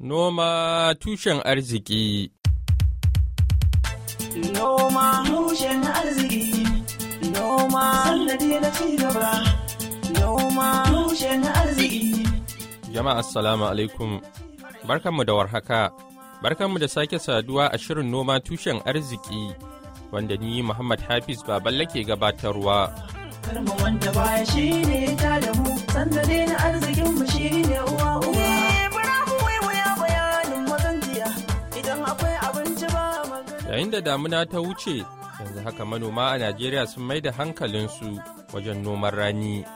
Noma tushen arziki. Noma tushen arziki. Noma sannadi na cigaba. Noma tushen arziki. Jama'a assalamu alaikum. Barkanmu da warhaka. Barkanmu da sake saduwa a shirin noma tushen arziki wanda ni Muhammad Hafiz Baballe ke gabatarwa. Karma wanda baya shi ne ta da mu. Sannadi na arzikin mu shi ne uwa uwa. Yayin da damuna ta wuce yanzu haka manoma a Najeriya sun mai da hankalinsu wajen noman rani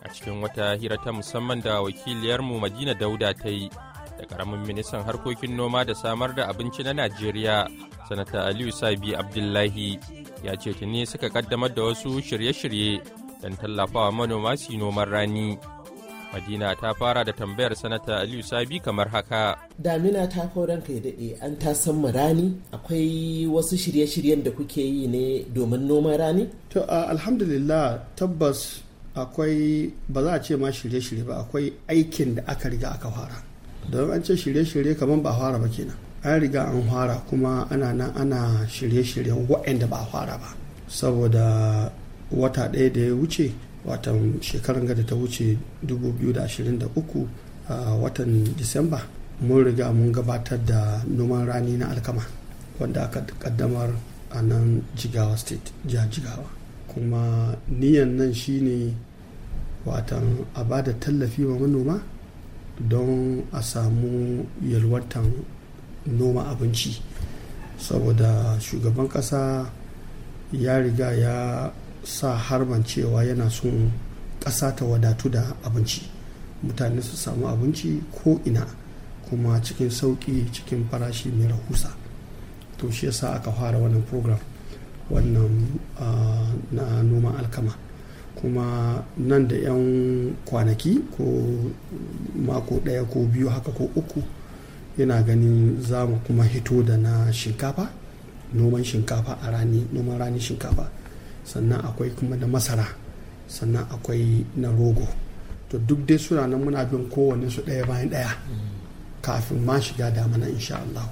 a cikin wata hira ta musamman da wakiliyarmu Madina Dauda ta yi da ƙaramin ministan harkokin noma da samar da abinci na Najeriya sanata Aliyu Sabi Abdullahi ya ce tuni suka kaddamar da wasu shirye-shirye don tallafawa manoma su noman rani. Madina ta fara da tambayar sanata Aliyu Sabi kamar haka. damina ta kawo ranka ya daɗe an ta san rani akwai wasu shirye-shiryen da kuke yi ne domin noman rani To a alhamdulillah tabbas akwai ba za a ce ma shirye-shirye ba akwai aikin da aka riga aka fara. Don an ce shirye-shirye kamar ba a fara ba kenan. An riga an fara kuma ana nan ana shirye-shiryen waɗanda ba a fara ba. Saboda wata ɗaya da ya wuce watan shekarar da ta wuce 2023 a watan Disamba mun riga mun gabatar da noman rani na alkama wanda aka kaddamar a nan jigawa state jihar jigawa. Kuma niyan nan shine watan a ba da tallafi wa manoma don a samu yalwatan noma abinci. Saboda shugaban kasa ya riga ya sa harban cewa yana son ƙasa ta wadatu da abinci. Mutane su samu abinci ko ina kuma cikin sauƙi cikin farashi mai rahusa. To shi yasa aka fara wannan program wannan ah, na noman alkama. Kuma nan da 'yan kwanaki ko mako ɗaya ko biyu haka ko uku yana ganin za mu kuma hito da na shinkafa noman shinkafa a rani noman rani shinkafa. Sannan akwai kuma da masara sannan akwai na rogo. To duk dai suna nan muna bin kowanne su ɗaya bayan ɗaya kafin ma shiga damana insha Allah.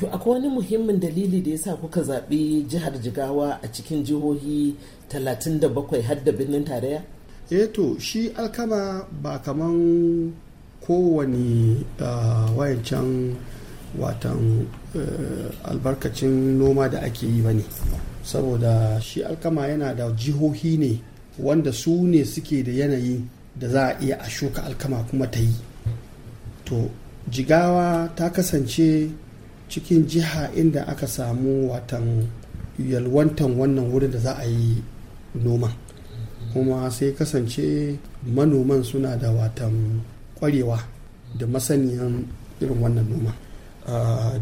to akwai wani muhimmin dalili da ya sa kuka zaɓi jihar jigawa a cikin jihohi 37 har da birnin tarayya? Eh to shi alkama ba kaman kowane ah, wayancan watan eh, albarkacin noma da ake yi ba ne. Saboda shi alkama yana da jihohi ne wanda su ne suke da yanayi da za a iya a shuka alkama kuma ta yi. To jigawa ta kasance cikin jiha inda aka samu watan yalwantan wannan wurin da za a yi noman kuma sai kasance manoman suna da watan kwarewa da masaniyan irin wannan noma.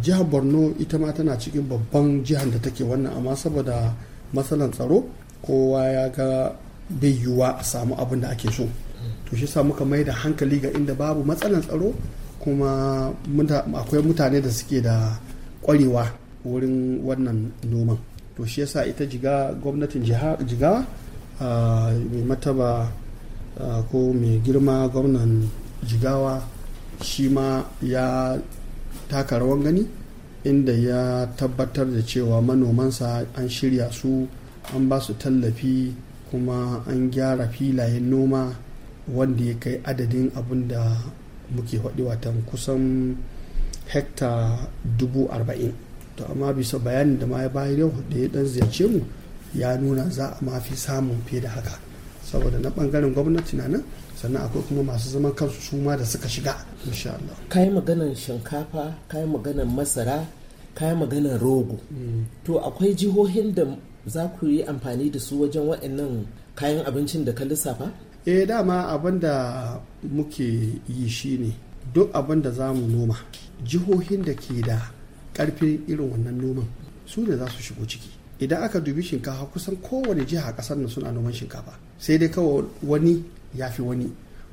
Jihar borno ita ma tana cikin babban jihar da take wannan amma saboda matsalan tsaro kowa ya ga bai yiwuwa a samu abin da ake so. To shi sa muka mai da hankali ga inda babu matsalan tsaro kuma akwai mutane da suke da kwarewa wurin wannan noman. To shi yasa ita jiga gwamnatin ah, mai mataba ko mai girma gwamnan jigawa shi ma ya taka rawan gani inda ya tabbatar da cewa manomansa an shirya su an ba su tallafi kuma an gyara filayen noma wanda ya kai adadin abin da muke faɗi watan kusan hekta dubu arba'in. To amma bisa bayanin da ma ya bayar yau da ya dan ziyarce mu ya nuna za a mafi samun fiye da haka. Saboda na ɓangaren gwamnati na nan sannan akwai kuma masu zaman kansu su ma da suka shiga insha Allah. Kayi maganan shinkafa kayi maganan masara kayi maganan rogo. To akwai jihohin da za ku yi amfani da su wajen waɗannan kayan abincin da ka lissafa? Eh dama abin da muke yi shine duk abin da za mu noma jihohin da ke da ƙarfin irin wannan noman su ne za su shigo ciki. Idan aka dubi shinkafa kusan kowane jiha ƙasar nan suna noman shinkafa. Sai dai kawai wani ya fi wani.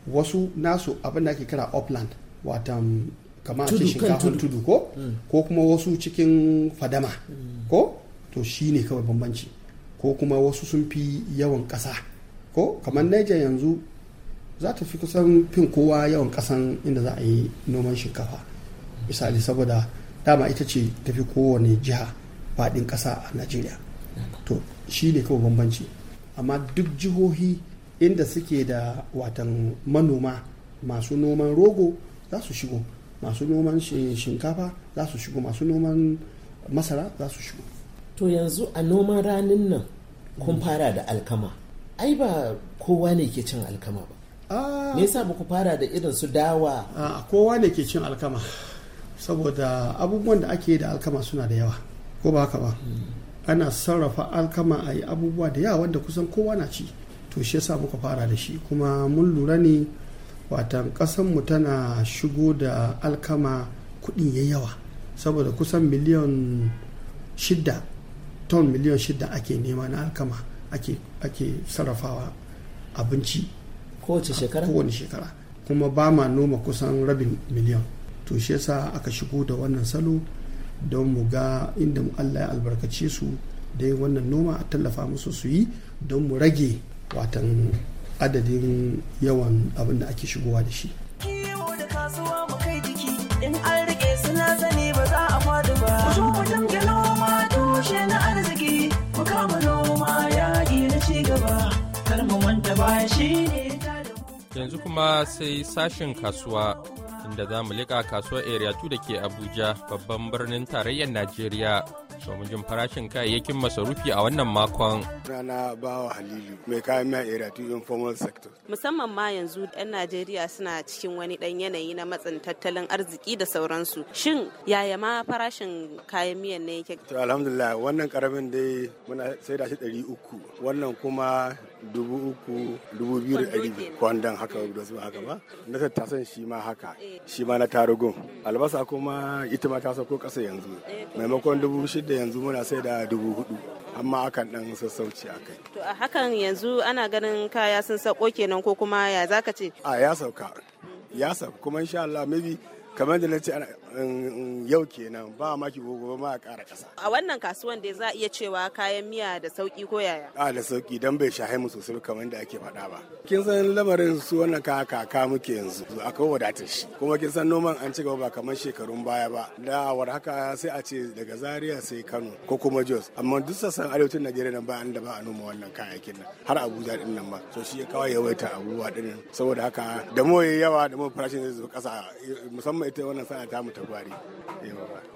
Wasu nasu abin da ake kira upland watan kamar ce shinkafan tudu. tudu ko? Ko kuma wasu cikin fadama ko? To shi ne kawai bambanci. Ko kuma wasu sun fi yawan ƙasa ko? Kamar Niger yanzu za ta fi kusan fin kowa yawan ƙasan inda za a yi noman shinkafa. Misali saboda dama ita ce tafi kowane jiha. Faɗin ƙasa a najeriya. To shi ne kawai bambanci. Amma duk jihohi inda suke da watan manoma masu noman rogo za su shigo. Masu noman shinkafa za su shigo. Masu noman masara za su shigo. To yanzu a noman ranin nan kun fara da alkama. Ai ba kowa ne ke cin alkama ba. Me yasa ba ku fara da irin su dawa? A kowa ne ke cin alkama. Saboda abubuwan da ake da alkama suna da yawa. Ko ba haka ba? Ana sarrafa alkama a yi abubuwa da yawa wanda kusan kowa na ci. To shi yasa muka fara da shi. Kuma mun lura ne watan mu tana shigo da alkama kuɗin ya yawa. Saboda kusan miliyan shida ton miliyan shida ake nema na alkama ake, ake sarrafawa abinci. Kowace shekara? Kowane shekara. Kuma ba ma noma kusan rabin miliyan. To shi yasa aka shigo da wannan salo. Don mu ga inda Allah ya albarkace su da yin wannan noma a tallafa musu su yi don mu rage watan adadin yawan abin da ake shigowa da shi. Kiwo da kasuwa mu kai jiki in an riƙe suna sani ba za a faɗi ba. Ku zo mu dinga noma tushe na arziki mu kama noma yaƙi na ci gaba. Kar mu manta baya shi ne Yanzu kuma sai sashen kasuwa inda za mu liƙa kasuwar area 2 da ke Abuja babban birnin tarayyar Najeriya. domin jin farashin kayayyakin masarufi a wannan makon. Rana bawa Halilu mai kayan miya area to informal sector. Musamman ma yanzu 'yan Najeriya suna cikin wani ɗan yanayi na matsin tattalin arziki da sauransu. Shin yaya ma farashin kayan miyan ne yake? To alhamdulillah wannan ƙaramin dai muna sai da shi ɗari uku wannan kuma dubu uku dubu biyu da ɗari kwandon haka da su haka ba na tattasan shi ma haka shi ma na tarugun albasa kuma ita ma ta sauko ƙasa yanzu maimakon dubu shida yanzu muna sai da dubu huɗu amma akan dan sassauci a kai. To a hakan yanzu ana ganin kaya sun sauko kenan ko kuma ya zaka ce? A ya sauka. Ya sauka kuma insha Allah maybe kamar da na ce yau kenan ba maki gobe ma a ƙara ƙasa. A wannan kasuwan da za a iya cewa kayan miya da sauƙi ko yaya? A da sauƙi don bai shahe mu sosai kamar da ake faɗa ba. Kin san lamarin su wannan kaka kaka muke yanzu akwai wadatar shi kuma kin san noman an ci gaba ba kamar shekarun baya ba. Da war haka sai a ce daga Zaria sai Kano ko kuma Jos amma duk sassan arewacin Najeriya nan ba an da ba a noma wannan kayayyakin nan har Abuja ɗin nan ma. So shi ya kawo yawaita abubuwa din saboda haka da mu yawa da mu farashin zai zo ƙasa musamman ita wannan sana ta mu ta gwari.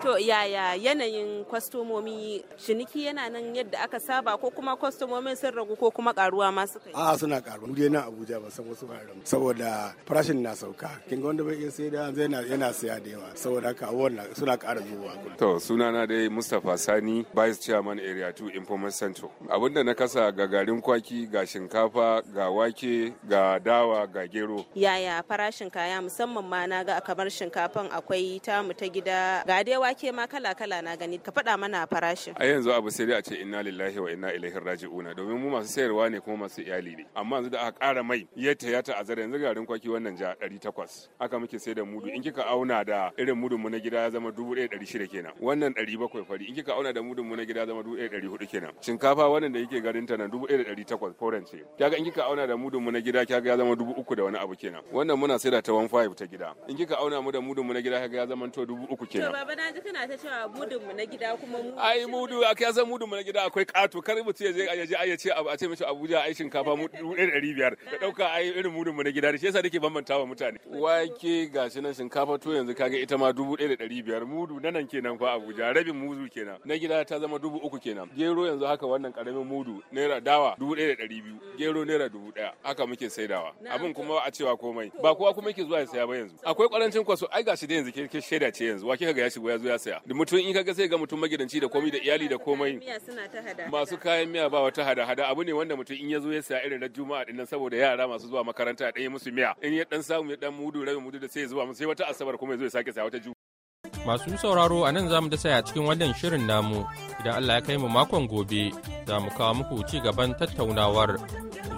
To yaya yanayin kwastomomi ciniki yana nan yadda aka saba ko kuma kwastomomin sun ragu ko kuma karuwa ma suka yi? A suna karuwa. Mu dai na Abuja ba san wasu wuraren saboda farashin na sauka. Kin ga wanda bai iya sai da zai yana siya da yawa saboda haka abubuwan suna ƙara zuwa. To sunana dai Mustapha Sani Vice Chairman Area 2 Information Center. Abinda na kasa ga garin kwaki ga shinkafa ga wake ga dawa ga gero. Yaya farashin kaya musamman ma na ga kamar shinkafan akwai tamu ta gida. Ga dai wake ma kala kala na gani. Ka faɗa mana farashin. A yanzu abu sai dai a ce inna lillahi wa inna ilaihi raji'una. Domin mu masu sayarwa ne kuma masu iyali ne. Amma yanzu da aka ƙara mai yadda ya ta'azzara yanzu garin kwaki wannan ja 800 haka muke sai da mudu. In kika auna da irin mudun mu na gida ya zama 1600 kenan. Wannan 700 fari. In kika auna da mudun mu na gida ya zama 1400 kenan. Shinkafa wannan da yake garin ta nan 1800 foreign ce. Kaga in kika auna da mudun mu na gida kaga ya zama 3000 da wani abu kenan. Wannan muna sai da ta 15 ta gida. In kika auna mu da mudun mu na gida kaga ya zama to 3000 kenan. To baba na ji kana ta cewa mudun mu na gida kuma mu ai mudu a kai san mudun mu na gida akwai kato kar mutum ya je ya je ai ya ce a ce mishi Abuja ai shinkafa mu 1500 da ɗauka ai irin mudun mu na gida shi yasa nake bambanta wa mutane. Wake gashi nan shinkafa to yanzu kaga ita ma 1500 mudu na nan kenan fa Abuja. Rabin mudu kenan. Na gida ta zama 3000 kenan. Gero yanzu haka wannan ƙaramin mudu naira dawa 1200 gero naira 1000 haka muke saidawa. Abin kuma a cewa komai. Ba kowa kuma yake zuwa ya saya ba yanzu. Akwai kwarancin kwaso. Ai gashi da yanzu ke shaida ce yanzu. Wa kika ga ya shigo ya zo ya saya? Da mutum in kaga sai ga mutum magidanci da komai da iyali da komai. Masu kayan miya ba wata hada hada abu ne wanda mutum in ya zo ya saya irin na juma'a ɗin nan saboda yara masu zuwa makaranta ya ɗaya musu miya. In ya dan samu ya dan mudu rabin mudu da sai ya zuwa musu sai wata asabar kuma ya zo ya sake saya wata juma'a Masu sauraro a nan za mu dasa a cikin wannan shirin namu. Idan Allah ya kai mu makon gobe za mu kawo muku ci gaban tattaunawar.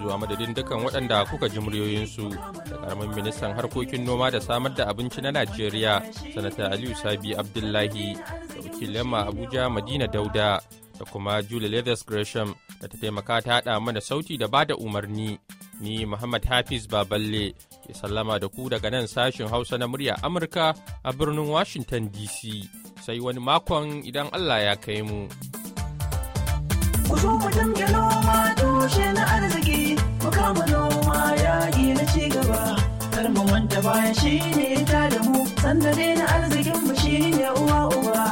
Zuwa madadin dukan waɗanda kuka ji muryoyinsu. Ƙaramin ministan harkokin noma da samar da abinci na Najeriya sanata Aliyu Sabi Abdullahi da wakilin Abuja Madina Dauda da kuma Julie Leathers Gresham da ta taimaka ta haɗa mana sauti da ba da umarni. ni Muhammad Hafiz Baballe ke sallama da ku daga nan sashin Hausa na murya Amurka a birnin Washington DC. Sai wani makon idan Allah ya kai mu. Ku zo mu dinga noma tushe na arziki, mu kama noma yaƙi ba kar mu manta bayan shi ne ta da mu. Sanda na arzikin mu shi ne uwa uba.